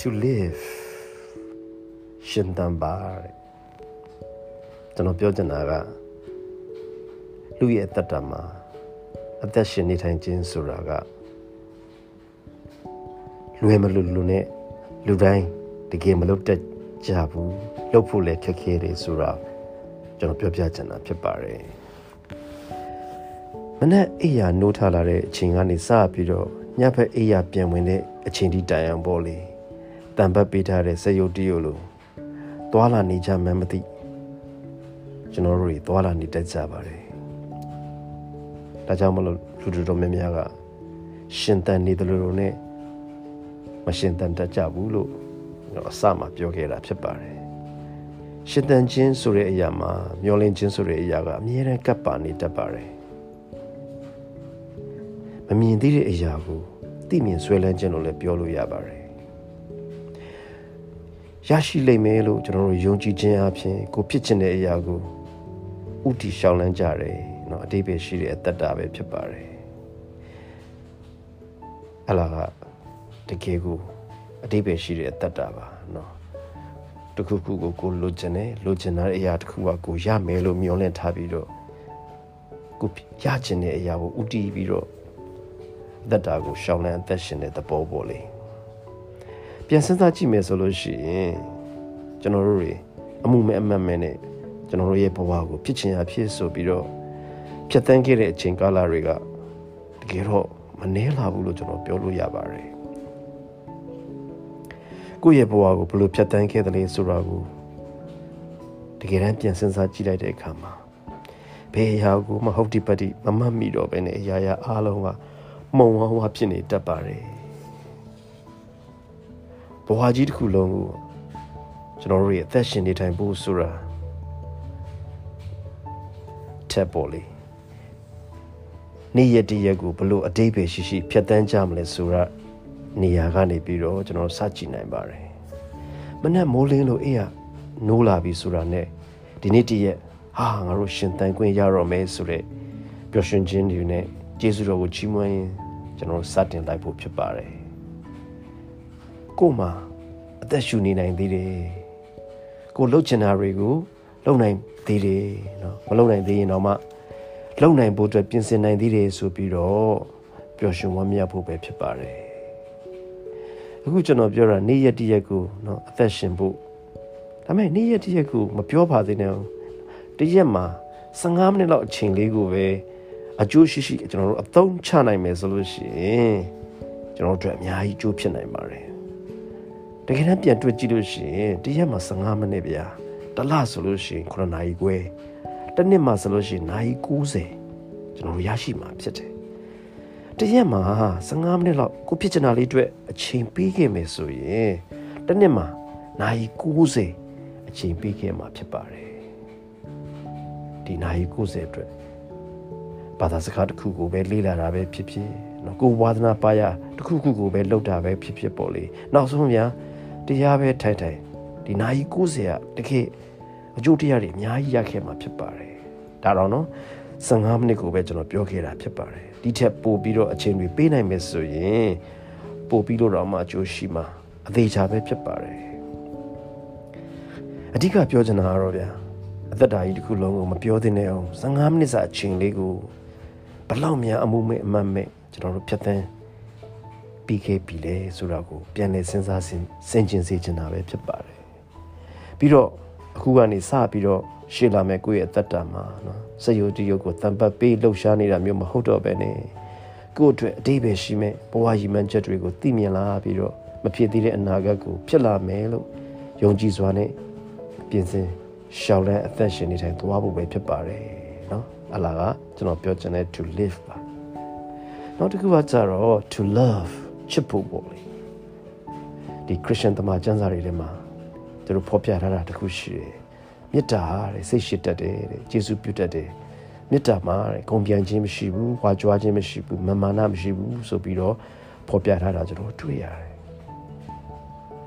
to live ရှင်တန်ပါတဲ့ကျွန်တော်ပြောချင်တာကလူရဲ့အသက်တာမှာအသက်ရှင်နေထိုင်ခြင်းဆိုတာကလွယ်မလို့လူနဲ့လူတိုင်းတကယ်မလုပ်တတ်ကြဘူးလုပ်ဖို့လည်းခက်ခဲတယ်ဆိုတာကျွန်တော်ပြောပြချင်တာဖြစ်ပါတယ်မနေ့အိယာနိုးထလာတဲ့အချိန်ကနေစပြီးတော့ညဘက်အိယာပြန်ဝင်တဲ့အချိန်ဒီတိုင်အောင်ပေါ့လေ တံပတ်ပေးထားတဲ့စရုပ်တရုပ်လို့သွာလာနေကြမှန်းမသိကျွန်တော်တို့တွေသွာလာနေတတ်ကြပါတယ်ဒါကြောင့်မလို့လူတို့တော်များများကရှင်တန်နေတယ်လို့နဲ့မရှင်တန်တတ်ကြဘူးလို့ကျွန်တော်အစမှပြောခဲ့တာဖြစ်ပါတယ်ရှင်တန်ခြင်းဆိုတဲ့အရာမှာမျောလင်းခြင်းဆိုတဲ့အရာကအမြဲတမ်းကပ်ပါနေတတ်ပါတယ်မမြင်သေးတဲ့အရာကိုသိမြင်ဆွဲလန်းခြင်းလို့လည်းပြောလို့ရပါတယ် ရရှိလိမ့်မယ်လို့ကျွန်တော်တို့ယုံကြည်ခြင်းအပြင်ကိုဖြစ်ခြင်းတဲ့အရာကိုဥတီရှောင်လန်းကြတယ်เนาะအတိပ္ပယ်ရှိတဲ့အတ္တတာပဲဖြစ်ပါတယ်အလားကတကယ်ကိုအတိပ္ပယ်ရှိတဲ့အတ္တတာပါเนาะတခုခုကိုကိုလိုချင်တယ်လိုချင်တဲ့အရာတခုကကိုရမယ်လို့မျှော်လင့်ထားပြီးတော့ကိုရချင်တဲ့အရာကိုဥတီပြီးတော့တတ်တာကိုရှောင်လန်းအသက်ရှင်တဲ့သဘောပေါ်လေ ပြန်စဉ်းစားကြည့်မယ်ဆိုလို့ရှိရင်ကျွန်တော်တို့တွေအမှုမဲ့အမှတ်မဲ့နဲ့ကျွန်တော်တို့ရဲ့ဘဝကိုဖြစ်ချင်ရဖြစ်ဆိုပြီးတော့ဖြတ်တန်းခဲ့တဲ့အချိန်ကာလတွေကတကယ်တော့မနှဲလာဘူးလို့ကျွန်တော်ပြောလို့ရပါတယ်ကိုယ့်ရဲ့ဘဝကိုဘယ်လိုဖြတ်တန်းခဲ့သလဲဆိုတာကိုတကယ်တမ်းပြန်စဉ်းစားကြည့်လိုက်တဲ့အခါမှာဘယ်အရာကိုမဟုတ်ဒီပတ်တိမမှတ်မိတော့ဘဲနဲ့အရာရာအားလုံးကမှုံဝါးဝါဖြစ်နေတတ်ပါတယ် ဘဝကြီးတစ်ခုလုံးကိုကျွန်တော်တို့ရဲ့အသက်ရှင်နေထိုင်ဖို့ဆိုတာထက်ပေါ်လေနေ့ရက်တည်းရက်ကိုဘလို့အတိတ်ပဲရှိရှိဖြတ်တန်းကြမလဲဆိုတာနေရာကနေပြီးတော့ကျွန်တော်စကြည့်နိုင်ပါတယ်မနဲ့မိုးလင်းလို့အေးရနိုးလာပြီဆိုတာနဲ့ဒီနေ့တည်းရက်ဟာငါတို့ရှင်တန်ခွင့်ရတော့မယ်ဆိုတဲ့ပျော်ရွှင်ခြင်းတွေနဲ့ကျေးဇူးတော်ကိုချီးမွမ်းရင်ကျွန်တော်စတင်လိုက်ဖို့ဖြစ်ပါတယ် ကို့မှာအသက်ရှူနေနိုင်သေးတယ်ကိုလှုပ်ချင်တာတွေကိုလှုပ်နိုင်သေးတယ်နော်မလှုပ်နိုင်သေးရင်တော့မှလှုပ်နိုင်ဖို့အတွက်ပြင်ဆင်နိုင်သေးတယ်ဆိုပြီးတော့ပျော်ရွှင်ဝမ်းမြောက်ဖို့ပဲဖြစ်ပါတယ်အခုကျွန်တော်ပြောတာနေ့ရက်တစ်ရက်ကိုနော်အသက်ရှင်ဖို့ဒါပေမဲ့နေ့ရက်တစ်ရက်ကိုမပြောပါသေးနဲ့တစ်ရက်မှာ15မိနစ်လောက်အချိန်လေးကိုပဲအကျိုးရှိရှိကျွန်တော်တို့အသုံးချနိုင်မယ်ဆိုလို့ရှိရင်ကျွန်တော်တို့အများကြီးအကျိုးဖြစ်နိုင်ပါတယ် တကယ်တမ်းပြန်တွေ့ကြည့်လို့ရှိရင်တရက်မှာ15မိနစ်ဗျာတစ်လဆိုလို့ရှိရင်9နာရီခွဲတစ်နှစ်မှာဆိုလို့ရှိရင်နာရီ90ကျွန်တော်တို့ရရှိမှာဖြစ်တယ်တရက်မှာ15မိနစ်လောက်ကိုဖြစ်ချင်တာလေးအတွက်အချိန်ပေးခဲ့မယ်ဆိုရင်တစ်နှစ်မှာနာရီ90အချိန်ပေးခဲ့မှာဖြစ်ပါတယ်ဒီနာရီ90အတွက်ဘာသာစကားတစ်ခုကိုပဲလေ့လာတာပဲဖြစ်ဖြစ်နော်ကိုဝါသနာပါရတစ်ခုခုကိုပဲလုပ်တာပဲဖြစ်ဖြစ်ပေါ့လေနောက်ဆုံးများ တရားပဲထိုင်ထိုင်ဒီနာရီ90ကတကယ်အကျိုးတရားတွေအများကြီးရခဲ့မှာဖြစ်ပါတယ်ဒါတော့နော်15မိနစ်ကိုပဲကျွန်တော်ပြောခဲ့တာဖြစ်ပါတယ်ဒီထက်ပိုပြီးတော့အချိန်တွေပေးနိုင်မယ်ဆိုရင်ပိုပြီးတော့မှအကျိုးရှိမှာအသေးချာပဲဖြစ်ပါတယ်အဓိကပြောချင်တာကတော့ဗျာအသက်တာကြီးတစ်ခုလုံးကိုမပြောသင့်တဲ့အောင်15မိနစ်စာအချိန်လေးကိုဘလောက်များအမှုမဲ့အမှတ်မဲ့ကျွန်တော်တို့ဖြတ်သန်း ပြီးခဲ့ပြီလေဆိုတာကိုပြန်လည်စဉ်းစားဆင်ခြင်စေချင်တာပဲဖြစ်ပါတယ်ပြီးတော့အခုကနေစပြီးတော့ရှေ့လာမဲ့ကိုယ့်ရဲ့အသက်တာမှာနော်စရုပ်တရုပ်ကိုတံပတ်ပေးလှုပ်ရှားနေတာမျိုးမဟုတ်တော့ပဲနဲ့ကိုယ့်အတွက်အတိပ္ပယ်ရှိမဲ့ဘဝရည်မှန်းချက်တွေကိုသိမြင်လာပြီးတော့မဖြစ်သေးတဲ့အနာဂတ်ကိုဖြစ်လာမယ်လို့ယုံကြည်စွာနဲ့ပြင်ဆင်ရှောင်လန်းအသက်ရှင်နေထိုင်သွားဖို့ပဲဖြစ်ပါတယ်နော်အလားကကျွန်တော်ပြောချင်တဲ့ to live ပါနောက်တစ်ခုကကြတော့ to love ချစ်ဖို့ပေါ့လေဒီ Christian တမန်ကျမ်းစာတွေထဲမှာသူတို့ဖော်ပြထားတာတခုရှိတယ်မေတ္တာတဲ့စိတ်ရှိတတ်တယ်တဲ့ယေရှုပြုတတ်တယ်မေတ္တာမှာတဲ့ဂုံပြန်ခြင်းမရှိဘူးဝါကြွားခြင်းမရှိဘူးမမာနမရှိဘူးဆိုပြီးတော့ဖော်ပြထားတာကျွန်တော်တွေ့ရတယ်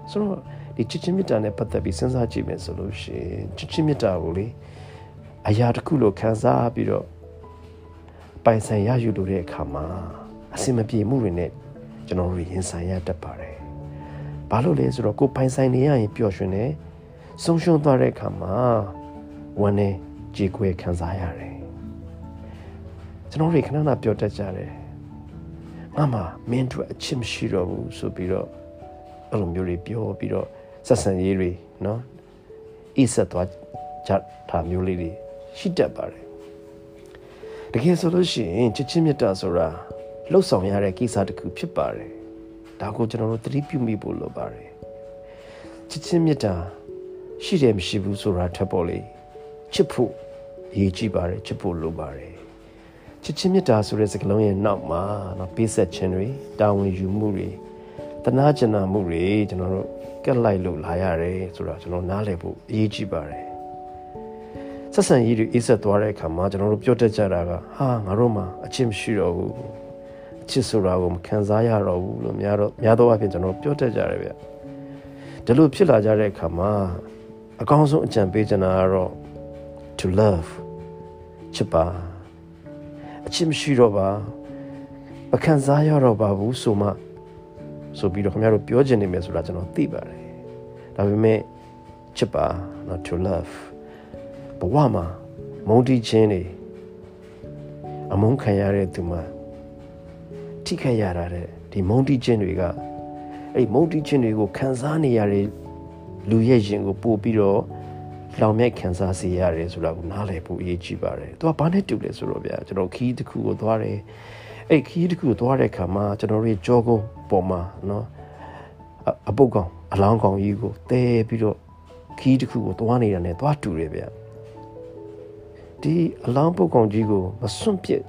ဆိုတော့ဒီချစ်ချင်းမေတ္တာနဲ့ပတ်သက်ပြီးစဉ်းစားကြည့်မယ်ဆိုလို့ရှိရင်ချစ်ချင်းမေတ္တာကိုလေအရာတစ်ခုလို့ခံစားပြီးတော့ပိုင်ဆိုင်ရယူလို့တဲ့အခါမှာအစင်မပြေမှုတွေနဲ့ ကျွန်တော်တို့ရင်ဆိုင်ရတတ်ပါတယ်။ဘဘာလို့လဲဆိုတော့ကိုပိုင်ဆိုင်နေရရင်ပျော်ရွှင်တယ်ဆုံးရှုံးသွားတဲ့အခါမှာဝမ်းနဲ့ကြေကွဲခံစားရတယ်ကျွန်တော်တွေခဏခဏပြောတတ်ကြတယ်ငါမှမင်းတို့အချစ်မရှိတော့ဘူးဆိုပြီးတော့အဲ့လိုမျိုးတွေပြောပြီးတော့ဆက်ဆံရေးတွေနော်အိဆက်သွားကြတာမျိုးလေးတွေရှိတတ်ပါတယ်တကယ်ဆိုလို့ရှိရင်ချစ်ချင်းမြတ်တာဆိုတာ လှုပ်ဆောင်ရတဲ့ကိစ္စတစ်ခုဖြစ်ပါတယ်ဒါကိုကျွန်တော်တို့သတိပြုမိဖို့လိုပါတယ်ချစ်ချင်းမြတ်တာရှိတယ်မရှိဘူးဆိုတာထပ်ပေါ်လေချစ်ဖို့အရေးကြီးပါတယ်ချစ်ဖို့လိုပါတယ်ချစ်ချင်းမြတ်တာဆိုတဲ့စကားလုံးရဲ့နောက်မှာနော်ပေးဆက်ခြင်းတွေတာဝန်ယူမှုတွေတနာကျင်နာမှုတွေကျွန်တော်တို့ကက်လိုက်လို့လာရတယ်ဆိုတော့ကျွန်တော်နားလည်ဖို့အရေးကြီးပါတယ်ဆက်ဆံရေးတွေအေးဆက်သွားတဲ့အခါမှာကျွန်တော်တို့ပြောတတ်ကြတာကဟာငါတို့မှအချစ်မရှိတော့ဘူးအ ချစ်ဆိုတာကိုမခံစားရတော့ဘူးလို့များတော့များသောအားဖြင့်ကျွန်တော်ပြောတတ်ကြတယ်ဗျဒီလိုဖြစ်လာကြတဲ့အခါမှာအကောင်းဆုံးအကြံပေးချင်တာကတော့ to love ချစ်ပါအချစ်မရှိတော့ပါမခံစားရတော့ပါဘူးဆိုမှဆိုပြီးတော့ခင်ဗျားတို့ပြောချင်နေမယ်ဆိုတာကျွန်တော်သိပါတယ်ဒါပေမဲ့ချစ်ပါ not to love ဘဝမှာမုန်းတီးခြင်းတွေအမုန်းခံရတဲ့သူမှာ ထိခိုက်ရတာတဲ့ဒီမုန်းတီးခြင်းတွေကအဲ့မုန်းတီးခြင်းတွေကိုခံစားနေရတဲ့လူရဲ့ရင်ကိုပို့ပြီးတော့လောင်မြိုက်ခံစားစေရတယ်ဆိုတာကိုနားလည်ဖို့အရေးကြီးပါတယ်။သူကဘာနဲ့တူလဲဆိုတော့ဗျာကျွန်တော်ခီးတစ်ခုကိုသွားတယ်။အဲ့ခီးတစ်ခုကိုသွားတဲ့အခါမှာကျွန်တော်တို့ကြောကုန်းပေါ်မှာနော်အပုတ်ကောင်အလောင်းကောင်ကြီးကိုတဲပြီးတော့ခီးတစ်ခုကိုသွားနေတာနဲ့သွားတူတယ်ဗျာ။ဒီအလောင်းပုတ်ကောင်ကြီးကိုမစွန့်ပစ်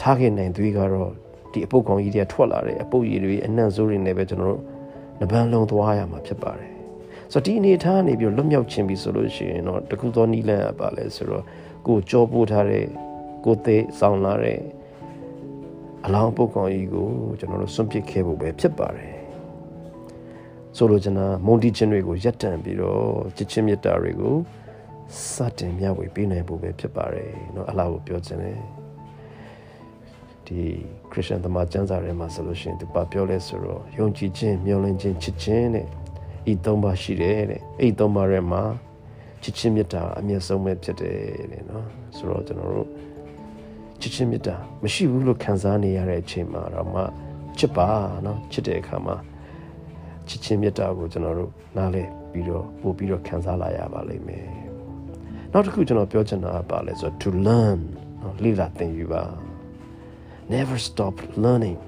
ထားခဲ့နိုင်သေးကတော့ ဒီအပုတ်ကောင်ကြီးတွေထွက်လာတယ်အပုတ်ရည်တွေအနှံ့စိုးတွေနဲ့ပဲကျွန်တော်တို့နှပန်းလုံးသွားရမှာဖြစ်ပါတယ်ဆိုတော့ဒီအနေထားနေပြီးလွတ်မြောက်ခြင်းပြီဆိုလို့ရှိရင်တော့တခုသောနီလန်အပါလဲဆိုတော့ကိုကြောပို့ထားတဲ့ကိုသေးဆောင်လာတဲ့အလောင်းပုတ်ကောင်ကြီးကိုကျွန်တော်တို့စွန့်ပစ်ခဲ့ဖို့ပဲဖြစ်ပါတယ်ဆိုလိုချင်တာမုန်တီချင်းတွေကိုရက်တန့်ပြီးတော့ချစ်ချင်းမြတ်တာတွေကိုစတင်မျှဝေပေးနိုင်ဖို့ပဲဖြစ်ပါတယ်เนาะအလားကိုပြောချင်တယ် ဒီခရစ်ယာန်သမားကျမ်းစာထဲမှာဆိုလို့ရှိရင်သူပါပြောလဲဆိုတော့ယုံကြည်ခြင်းမျှော်လင့်ခြင်းချစ်ခြင်းတဲ့ဤသုံးပါရှိတယ်တဲ့အဲ့သုံးပါထဲမှာချစ်ချင်းမေတ္တာအမြတ်ဆုံးပဲဖြစ်တယ်တဲ့နော်ဆိုတော့ကျွန်တော်တို့ချစ်ချင်းမေတ္တာမရှိဘူးလို့ခံစားနေရတဲ့အချိန်မှာတော့မှချစ်ပါနော်ချစ်တဲ့အခါမှာချစ်ချင်းမေတ္တာကိုကျွန်တော်တို့နားလည်ပြီးတော့ပို့ပြီးတော့ခံစားလာရပါလိမ့်မယ်နောက်တစ်ခုကျွန်တော်ပြောချင်တာပါလဲဆို to learn နော်လေ့လာသင်ယူပါ never stop learning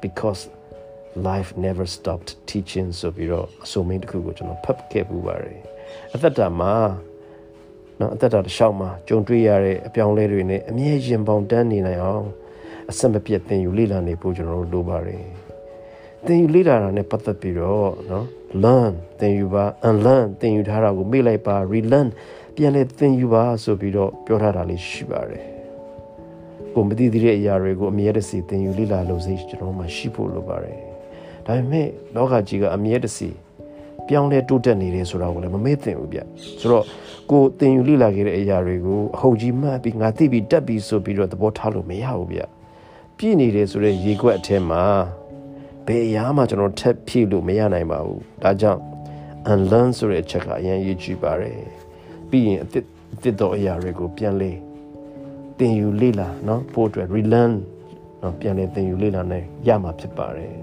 because life never stopped teaching ဆိုပြီးတော့အဆိုမင်းတစ်ခုကိုကျွန်တော်ဖတ်ခဲ့ပူပါတယ်အသက်တာမှာနော်အသက်တာတစ်လျှောက်မှာကြုံတွေ့ရတဲ့အပြောင်းလဲတွေနဲ့အမြဲရင်ပေါင်တန်းနေနိုင်အောင်အဆက်မပြတ်သင်ယူလေ့လာနေဖို့ကျွန်တော်တို့လိုပါတယ်သင်ယူလေ့လာတာနဲ့ပတ်သက်ပြီးတော့နော် learn သင်ယူပါ unlearn သင်ယူထားတာကိုမေ့လိုက်ပါ relearn ပြန်လဲသင်ယူပါဆိုပြီးတော့ပြောထားတာလေးရှိပါတယ် ကိုမသိသေးတဲ့အရာတွေကိုအမြဲတစေသင်ယူလေ့လာလို့စိတ်ကျွန်တော်မှရှိဖို့လိုပါတယ်ဒါပေမဲ့လောကကြီးကအမြဲတစေပြောင်းလဲတိုးတက်နေတယ်ဆိုတာကိုလည်းမမေ့သင့်ဘူးဗျဆိုတော့ကိုသင်ယူလေ့လာခဲ့တဲ့အရာတွေကိုအဟုတ်ကြီးမှတ်ပြီးငါသိပြီးတက်ပြီးဆိုပြီးတော့သဘောထားလို့မရဘူးဗျပြည့်နေတယ်ဆိုတဲ့ရေခွက်အထက်မှာဘယ်အရာမှကျွန်တော်ထက်ဖြည့်လို့မရနိုင်ပါဘူးဒါကြောင့် unlearn ဆိုတဲ့အချက်ကအရင်ရေးကြည့်ပါတယ်ပြီးရင်အစ်အစ်တော်အရာတွေကိုပြန်လေ သင်ယူလေ့လာเนาะဖို့အတွက် relearn เนาะပြန်လေသင်ယူလေ့လာနိုင်ရမှာဖြစ်ပါတယ်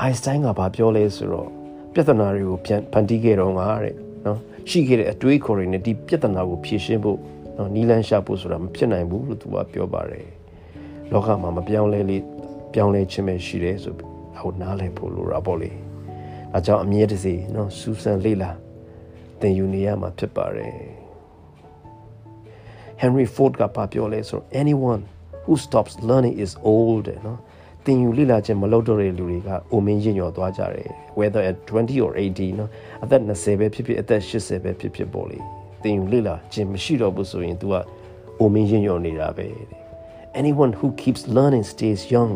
အိုင်စတိုင်းကဘာပြောလဲဆိုတော့ပြဿနာတွေကိုပြန်ဖန်တီးခဲ့တော့ငါတဲ့နော်ရှိခဲ့တဲ့အတွေးခေါ်တွေနဲ့ဒီပြဿနာကိုဖြေရှင်းဖို့နော်နီလန်းရှာဖို့ဆိုတာမဖြစ်နိုင်ဘူးလို့သူကပြောပါတယ်လောကမှာမပြောင်းလဲလေပြောင်းလဲခြင်းပဲရှိတယ်ဆိုပြီးဟိုနားလည်ဖို့လိုတာပေါ့လေအဲကြောင့်အမြဲတစေနော်စူးစမ်းလေ့လာသင်ယူနေရမှာဖြစ်ပါတယ် Henry Ford ကပြောလဲဆိုတော့ anyone who stops learning is old နော်သင်ယူလေ့လာခြင်းမလုပ်တော့တဲ့လူတွေကအိုမင်းညညော်သွားကြတယ် whether at 20 or 80နော်အသက်20ပဲဖြစ်ဖြစ်အသက်80ပဲဖြစ်ဖြစ်ပေါ့လေသင်ယူလေ့လာခြင်းမရှိတော့ဘူးဆိုရင် तू ကအိုမင်းညညော်နေတာပဲ anyone who keeps learning stays young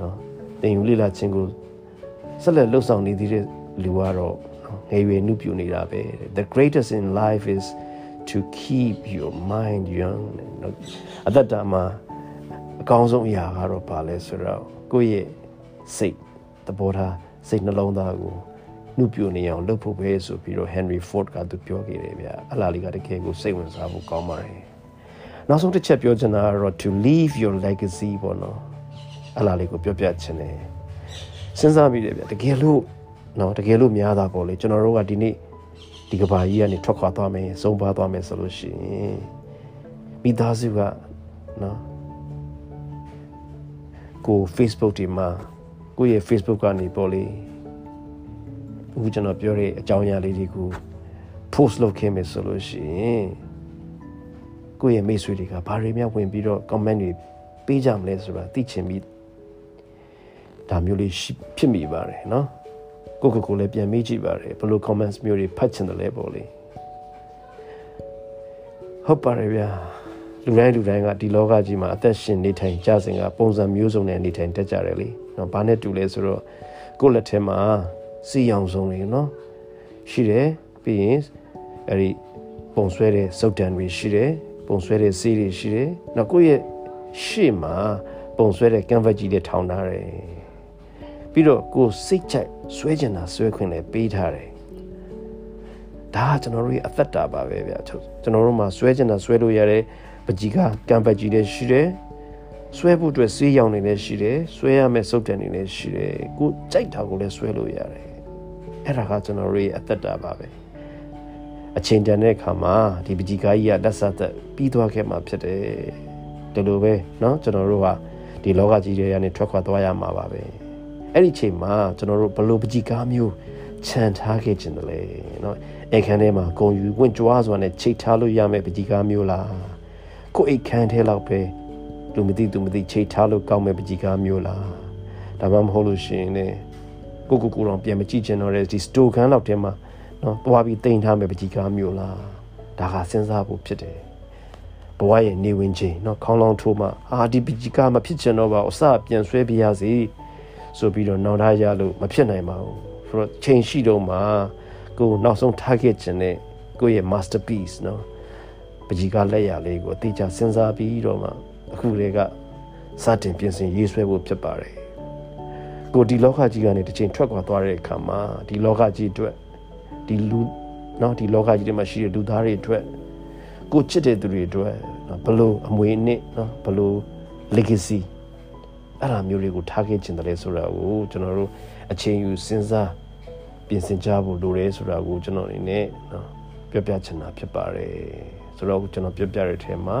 နော်သင်ယူလေ့လာခြင်းကိုဆက်လက်လှုပ်ဆောင်နေသေးတဲ့လူကတော့ငယ်ရွယ်နှုပြနေတာပဲ the greatest in life is to keep your mind young အသက်တာမှာအကောင်းဆုံးအရာကတော့ဘာလဲဆိုတော့ကိုယ့်ရဲ့စိတ်သဘောထားစိတ်နှလုံးသားကိုနှုတ်ပြနေအောင်လုပ်ဖို့ပဲဆိုပြီးတော့ Henry Ford ကသူပြောခဲ့တယ်ဗျအလားလေးကတကယ်ကိုစိတ်ဝင်စားဖို့ကောင်းပါတယ်နောက်ဆုံးတစ်ချက်ပြောချင်တာကတော့ to leave your legacy ပေါ့နော်အလားလေးကိုပြောပြချင်တယ်စဉ်းစားမိတယ်ဗျတကယ်လို့နော်တကယ်လို့များတာပေါ့လေကျွန်တော်တို့ကဒီနေ့ ဒီကဘာကြီးကနေထွက်ခွာသွားမယ်ဆုံးပါသွားမယ်ဆိုလို့ရှိရင်မိသားစုကနော်ကို Facebook ဒီမှာကိုယ့်ရဲ့ Facebook ကနေပေါ့လေအခုကျွန်တော်ပြောတဲ့အကြောင်းအရာလေးတွေကို post လုပ်ခဲ့မယ်ဆိုလို့ရှိရင်ကိုယ့်ရဲ့မိတ်ဆွေတွေကဘာတွေများဝင်ပြီးတော့ comment တွေပေးကြမလဲဆိုတာသိချင်ပြီးဒါမျိုးလေးဖြစ်မိပါတယ်เนาะ ကိုကိုကိုလည်းပြန်မေးကြည့်ပါတယ်ဘယ်လို comments မျိုးတွေဖတ်ချင်တယ်လဲပေါ့လေဟုတ်ပါတယ်ဗျာလူတိုင်းလူတိုင်းကဒီလောကကြီးမှာအသက်ရှင်နေထိုင်ကြစဉ်ကပုံစံမျိုးစုံနဲ့နေထိုင်တတ်ကြတယ်လေနော်ဘာနဲ့တူလဲဆိုတော့ကိုယ့်လက်ထဲမှာစီအောင်ဆုံးတွေနော်ရှိတယ်ပြီးရင်အဲ့ဒီပုံဆွဲတဲ့စုပ်တံတွေရှိတယ်ပုံဆွဲတဲ့စီးတွေရှိတယ်နောက်ကိုယ့်ရဲ့ရှေ့မှာပုံဆွဲတဲ့ကမ်ဗတ်ကြီးတွေထောင်ထားတယ်ပြီးတော့ကိုယ်စိတ်ချိုက် ဆွဲကျင်တာဆွဲခွင့်လည်းပေးထားတယ်ဒါကကျွန်တော်တို့ရဲ့အသက်တာပါပဲဗျာကျွန်တော်တို့မှာဆွဲကျင်တာဆွဲလို့ရတယ်ပကြီးကကမ်ပတ်ကြီးတွေရှိတယ်ဆွဲဖို့အတွက်ဆေးရောင်တွေလည်းရှိတယ်ဆွဲရမယ့်စုပ်တန်တွေလည်းရှိတယ်ကိုကြိုက်တာကိုလည်းဆွဲလို့ရတယ်အဲ့ဒါကကျွန်တော်တို့ရဲ့အသက်တာပါပဲအချိန်တန်တဲ့အခါမှာဒီပကြီးကားကြီးကလက်ဆက်သက်ပြီးသွားခဲ့မှာဖြစ်တယ်ဒီလိုပဲเนาะကျွန်တော်တို့ကဒီလောကကြီးတွေကနေထွက်ခွာသွားရမှာပါပဲ အဲ့ဒီချိန်မှာကျွန်တော်တို့ဘလို့ပကြီးကားမျိုးခြံထားခဲ့ခြင်းတည်းเนาะအခန်းထဲမှာဂုံယူဝင့်ကြွားစွာနဲ့ချိတ်ထားလို့ရမယ့်ပကြီးကားမျိုးလားကိုအိတ်ခမ်းထဲလောက်ပဲလူမသိသူမသိချိတ်ထားလို့ကောင်းမဲ့ပကြီးကားမျိုးလားဒါမှမဟုတ်လို့ရှိရင်လေကိုကိုကိုတော့ပြန်မကြည့်ချင်တော့တဲ့ဒီစတိုခန်းလောက်ထဲမှာနော်သွားပြီးတင်ထားမဲ့ပကြီးကားမျိုးလားဒါကစဉ်းစားဖို့ဖြစ်တယ်ဘဝရဲ့နေဝင်ချိန်နော်ခေါင်းလောင်းထိုးမှအာဒီပကြီးကားမဖြစ်ချင်တော့ပါအစပြန်ဆွဲပြရစီ ဆိုပြီးတော့နောက်ထားရလို့မဖြစ်နိုင်ပါဘူးဆိုတော့ချိန်ရှိတော့မှကိုနောက်ဆုံးထားခဲ့ခြင်းနဲ့ကိုရဲ့ masterpiece နော်ပကြီးကလက်ရလေးကိုအတိအကျစဉ်းစားပြီးတော့မှအခုတည်းကစတင်ပြင်ဆင်ရေးဆွဲဖို့ဖြစ်ပါတယ်ကိုဒီလောကကြီးကနေတစ်ချိန်ထွက်ခွာသွားတဲ့အခါမှာဒီလောကကြီးအတွက်ဒီလူနော်ဒီလောကကြီးတွေမှာရှိတဲ့လူသားတွေအတွက်ကိုချစ်တဲ့သူတွေအတွက်နော်ဘလို့အမွေအနှစ်နော်ဘလို့ legacy အဲ့လိုမျိုးတွေကိုထားခဲ့ခြင်းတည်းဆိုတာကိုကျွန်တော်တို့အချိန်ယူစဉ်းစားပြင်ဆင်ကြဖို့လိုတယ်ဆိုတာကိုကျွန်တော်အနေနဲ့နော်ပြောပြချင်တာဖြစ်ပါတယ်ဆိုတော့ကျွန်တော်ပြောပြတဲ့အထဲမှာ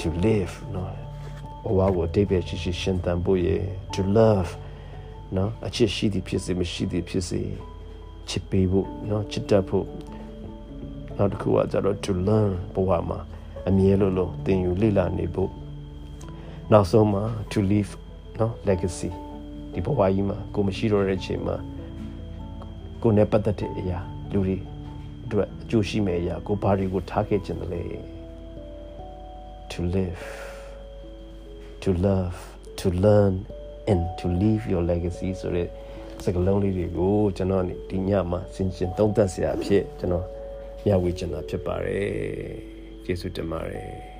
to live နော်ဘဝကိုအတိတ်ပဲရှိရှိရှင်သန်ဖို့ရ to love နော်အချစ်ရှိသည်ဖြစ်စေမရှိသည်ဖြစ်စေချစ်ပေးဖို့နော်ချစ်တတ်ဖို့နောက်တစ်ခုကကြတော့ to learn ဘဝမှာအမြဲလို့လို့သင်ယူလေ့လာနေဖို့နောက်ဆုံးမှာ to leave နော် legacy ဒီဘဝကြီးမှာကိုမရှိတော့တဲ့အချိန်မှာကိုနဲ့ပတ်သက်တဲ့အရာလူတွေအတွက်အကျိုးရှိမယ့်အရာကိုဘာတွေကိုထားခဲ့ခြင်းလဲ to live to love to learn and to leave your legacy ဆိုတဲ့စကားလုံးလေးတွေကိုကျွန်တော်ဒီညမှာဆင်ခြင်သုံးသပ်စရာအဖြစ်ကျွန်တော်မျှဝေချင်တာဖြစ်ပါတယ်ကျေးဇူးတင်ပါတယ်